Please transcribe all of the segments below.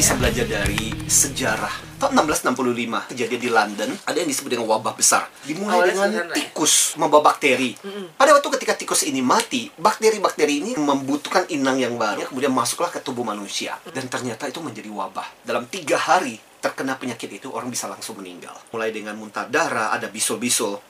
bisa belajar dari sejarah. Tahun 1665 kejadian di London ada yang disebut dengan wabah besar. Dimulai Awalnya dengan ya? tikus membawa bakteri. Pada waktu ketika tikus ini mati, bakteri-bakteri ini membutuhkan inang yang baru. Kemudian masuklah ke tubuh manusia dan ternyata itu menjadi wabah. Dalam tiga hari terkena penyakit itu orang bisa langsung meninggal. Mulai dengan muntah darah, ada bisul-bisul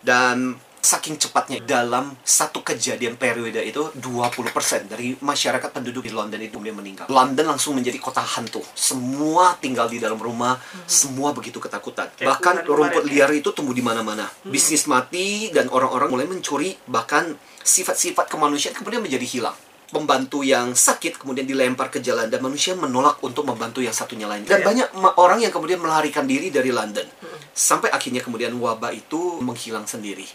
dan saking cepatnya dalam satu kejadian periode itu 20% dari masyarakat penduduk di London itu kemudian meninggal. London langsung menjadi kota hantu. Semua tinggal di dalam rumah, semua begitu ketakutan. Kayak Bahkan rumput ya? liar itu tumbuh di mana-mana. Bisnis mati dan orang-orang mulai mencuri bahkan sifat-sifat kemanusiaan kemudian menjadi hilang. Pembantu yang sakit kemudian dilempar ke jalan dan manusia menolak untuk membantu yang satunya lain. Dan Iya. banyak orang yang kemudian melarikan diri dari London. Sampai akhirnya kemudian wabah itu menghilang sendiri.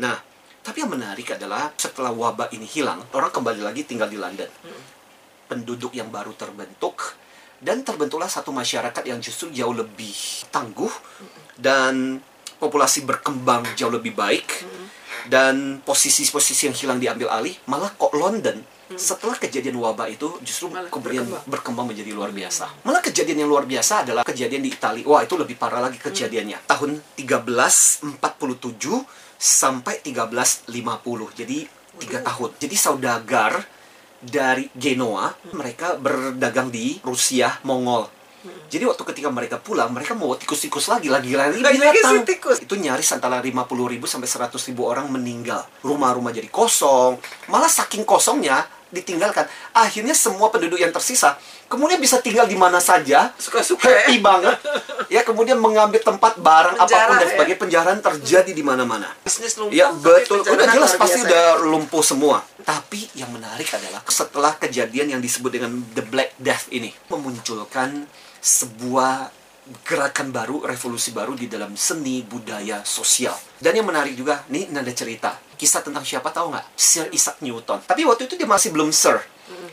Nah, tapi yang menarik adalah setelah wabah ini hilang, orang kembali lagi tinggal di London. Penduduk yang baru terbentuk dan terbentuklah satu masyarakat yang justru jauh lebih tangguh dan populasi berkembang jauh lebih baik dan posisi-posisi yang hilang diambil alih malah kok London setelah kejadian wabah itu justru Malah kemudian berkembang. berkembang menjadi luar biasa. Malah kejadian yang luar biasa adalah kejadian di Italia. Wah, itu lebih parah lagi kejadiannya. Tahun 1347 sampai 1350. Jadi tiga tahun. Jadi saudagar dari Genoa, mereka berdagang di Rusia, Mongol. Jadi waktu ketika mereka pulang, mereka mau tikus-tikus lagi, lagi-lagi binatang. tikus. Itu nyaris antara 50 ribu sampai 100 ribu orang meninggal. Rumah-rumah jadi kosong. Malah saking kosongnya, ditinggalkan. Akhirnya semua penduduk yang tersisa, kemudian bisa tinggal di mana saja. Suka-suka Happy ya. banget. Ya, kemudian mengambil tempat barang Penjara, apa pun dan ya. sebagainya. Penjaraan terjadi di mana-mana. Bisnis lumpuh. Ya betul, udah jelas luar pasti biasa udah ya. lumpuh semua. Tapi yang menarik adalah setelah kejadian yang disebut dengan The Black Death ini memunculkan sebuah gerakan baru, revolusi baru di dalam seni, budaya, sosial. Dan yang menarik juga, nih ini ada cerita. Kisah tentang siapa tahu nggak? Sir Isaac Newton. Tapi waktu itu dia masih belum Sir.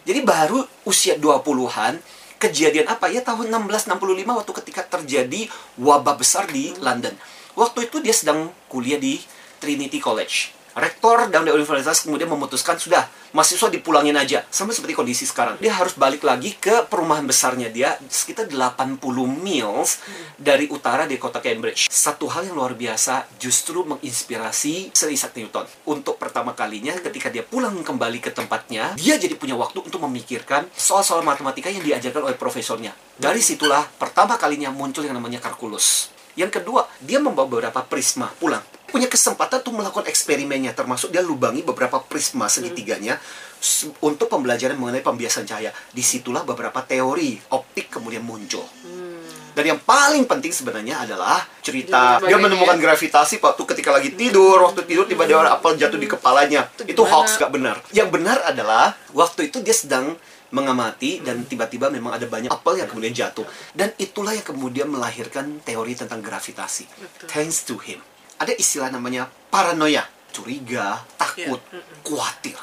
Jadi baru usia 20-an, kejadian apa ya tahun 1665 waktu ketika terjadi wabah besar di London. Waktu itu dia sedang kuliah di Trinity College. Rektor dan dari universitas kemudian memutuskan sudah mahasiswa dipulangin aja sama seperti kondisi sekarang. Dia harus balik lagi ke perumahan besarnya dia sekitar 80 miles dari utara di kota Cambridge. Satu hal yang luar biasa justru menginspirasi Sir Isaac Newton. Untuk pertama kalinya ketika dia pulang kembali ke tempatnya, dia jadi punya waktu untuk memikirkan soal-soal matematika yang diajarkan oleh profesornya. Dari situlah pertama kalinya muncul yang namanya kalkulus. Yang kedua, dia membawa beberapa prisma pulang. Punya kesempatan untuk melakukan eksperimennya, termasuk dia lubangi beberapa prisma segitiganya s- untuk pembelajaran mengenai pembiasan cahaya. Di situlah beberapa teori optik kemudian muncul. Dan yang paling penting sebenarnya adalah cerita. Dia dia menemukan ini gravitasi waktu ketika lagi tidur, waktu tidur tiba-tiba ada apel jatuh di kepalanya. Itu Itu hoax gak benar. Yang benar adalah waktu itu dia sedang mengamati dan tiba-tiba memang ada banyak apel yang kemudian jatuh. Dan itulah yang kemudian melahirkan teori tentang gravitasi. Thanks to him ada istilah namanya paranoia curiga takut. Mm-mm. khawatir.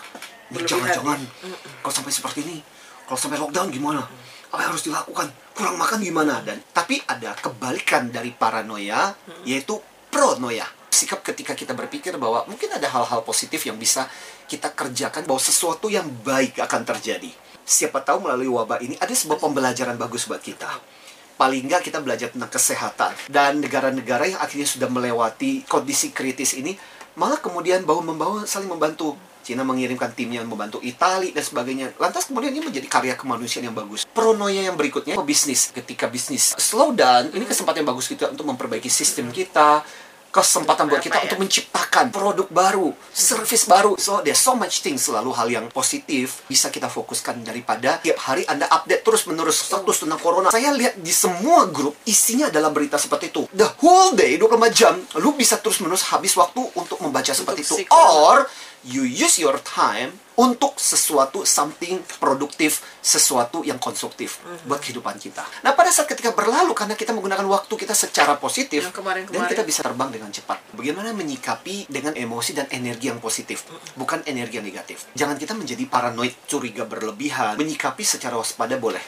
Jangan-jangan ya. kalau sampai seperti ini kalau sampai lockdown gimana? Apa yang harus dilakukan? Kurang makan gimana? Dan tapi ada kebalikan dari paranoia yaitu pronoia. Sikap ketika kita berpikir bahwa mungkin ada hal-hal positif yang bisa kita kerjakan bahwa sesuatu yang baik akan terjadi. Siapa tahu melalui wabah ini ada sebuah pembelajaran bagus buat kita paling nggak kita belajar tentang kesehatan. Dan negara-negara yang akhirnya sudah melewati kondisi kritis ini malah kemudian bahu membahu saling membantu. Cina mengirimkan timnya membantu Italia dan sebagainya. Lantas kemudian ini menjadi karya kemanusiaan yang bagus. Pronoia yang berikutnya bisnis. Ketika bisnis slow down ini kesempatan yang bagus kita untuk memperbaiki sistem kita kesempatan buat kita untuk menciptakan produk baru, service baru. So there's so much things selalu hal yang positif bisa kita fokuskan daripada tiap hari Anda update terus menerus status tentang corona. Saya lihat di semua grup isinya adalah berita seperti itu. The whole day 24 jam lu bisa terus menerus habis waktu untuk membaca seperti itu. Or you use your time untuk sesuatu something produktif, sesuatu yang konstruktif Mhm. buat kehidupan kita. Nah, pada saat ketika berlalu karena kita menggunakan waktu kita secara positif Yang kemarin-kemarin. dan kita bisa terbang dengan cepat. Bagaimana menyikapi dengan emosi dan energi yang positif, bukan energi yang negatif. Jangan kita menjadi paranoid, curiga berlebihan, menyikapi secara waspada boleh.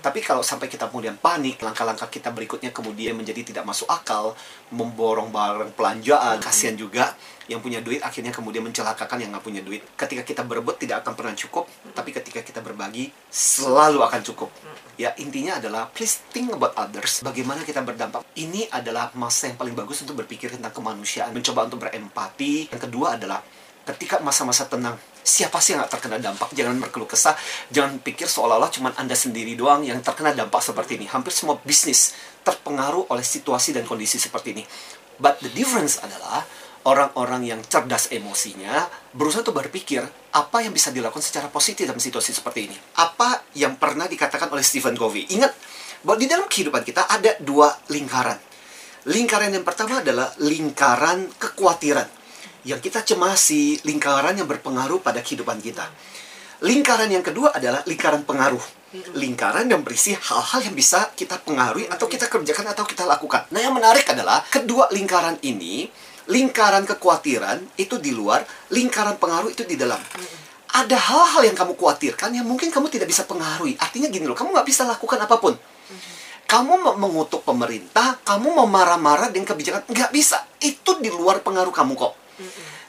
Tapi kalau sampai kita kemudian panik, langkah-langkah kita berikutnya kemudian menjadi tidak masuk akal, memborong barang pelanjaan, kasihan juga yang punya duit akhirnya kemudian mencelakakan yang nggak punya duit. Ketika kita berebut tidak akan pernah cukup, tapi ketika kita berbagi selalu akan cukup. Ya, intinya adalah please think about others. Bagaimana kita berdampak. Ini adalah masa yang paling bagus untuk berpikir tentang kemanusiaan, mencoba untuk berempati. Yang kedua adalah ketika masa-masa tenang, siapa sih yang gak terkena dampak? Jangan berkeluh kesah, jangan pikir seolah-olah cuma Anda sendiri doang yang terkena dampak seperti ini. Hampir semua bisnis terpengaruh oleh situasi dan kondisi seperti ini. But the difference adalah orang-orang yang cerdas emosinya berusaha untuk berpikir apa yang bisa dilakukan secara positif dalam situasi seperti ini. Apa yang pernah dikatakan oleh Stephen Covey. Ingat bahwa di dalam kehidupan kita ada dua lingkaran. Lingkaran yang pertama adalah lingkaran kekhawatiran. Yang kita cemasi, lingkaran yang berpengaruh pada kehidupan kita. Lingkaran yang kedua adalah lingkaran pengaruh. Lingkaran yang berisi hal-hal yang bisa kita pengaruhi atau kita kerjakan atau kita lakukan. Nah, yang menarik adalah kedua lingkaran ini lingkaran kekhawatiran itu di luar, lingkaran pengaruh itu di dalam. Ada hal-hal yang kamu khawatirkan yang mungkin kamu tidak bisa pengaruhi. Artinya gini loh, kamu nggak bisa lakukan apa pun. Kamu mengutuk pemerintah, kamu mau marah-marah dengan kebijakan, nggak bisa. Itu di luar pengaruh kamu kok.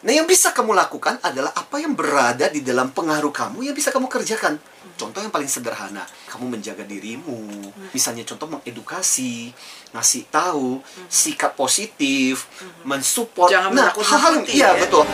Nah, yang bisa kamu lakukan adalah apa yang berada di dalam pengaruh kamu yang bisa kamu kerjakan. Contoh yang paling sederhana, kamu menjaga dirimu. Misalnya contoh mengedukasi, ngasih tahu, sikap positif, mensupport. Jangan nah, hal-hal menakut-nakuti iya ya. betul.